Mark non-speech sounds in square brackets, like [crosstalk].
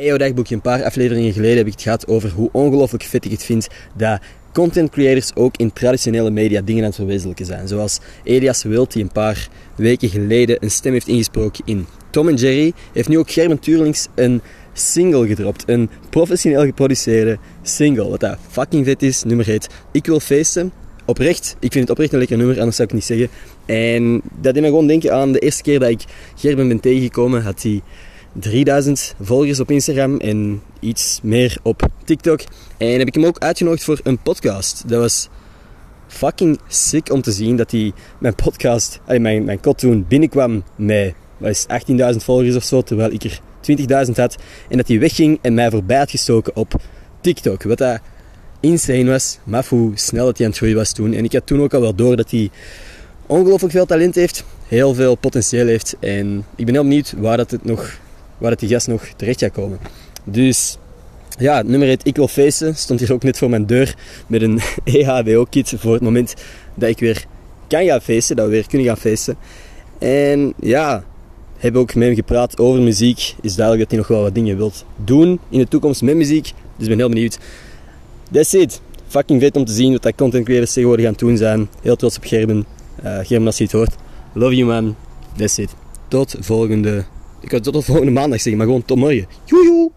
EO Dagboekje, een paar afleveringen geleden heb ik het gehad over hoe ongelooflijk vet ik het vind dat content creators ook in traditionele media dingen aan het verwezenlijken zijn. Zoals Elias Wild, die een paar weken geleden een stem heeft ingesproken in Tom Jerry, heeft nu ook Gerben Tuurlings een single gedropt. Een professioneel geproduceerde single. Wat dat fucking vet is. Nummer heet Ik Wil Feesten. Oprecht, ik vind het oprecht een lekker nummer, anders zou ik het niet zeggen. En dat deed me gewoon denken aan de eerste keer dat ik Gerben ben tegengekomen, had hij 3000 volgers op Instagram en iets meer op TikTok. En heb ik hem ook uitgenodigd voor een podcast. Dat was fucking sick om te zien dat hij mijn podcast, mijn, mijn kot toen binnenkwam met 18.000 volgers of zo, terwijl ik er 20.000 had. En dat hij wegging en mij voorbij had gestoken op TikTok. Wat dat insane was. Maar hoe snel dat hij aan het groeien was toen. En ik had toen ook al wel door dat hij ongelooflijk veel talent heeft. Heel veel potentieel heeft. En ik ben heel benieuwd waar dat het nog waar het die gast nog terecht gaat komen. Dus ja, nummer 1, ik wil feesten. Stond hier ook net voor mijn deur met een [laughs] EHBO-kit voor het moment dat ik weer kan gaan feesten, dat we weer kunnen gaan feesten. En ja, hebben ook met hem gepraat over muziek. Is duidelijk dat hij nog wel wat dingen wilt doen in de toekomst met muziek. Dus ik ben heel benieuwd. That's it. Fucking vet om te zien wat dat content creators tegenwoordig gaan doen zijn. Heel trots op Gerben. Uh, Gerben als je het hoort. Love you man. That's it. Tot volgende ik had tot volgende maandag zeggen, maar gewoon tot morgen. Joejoe!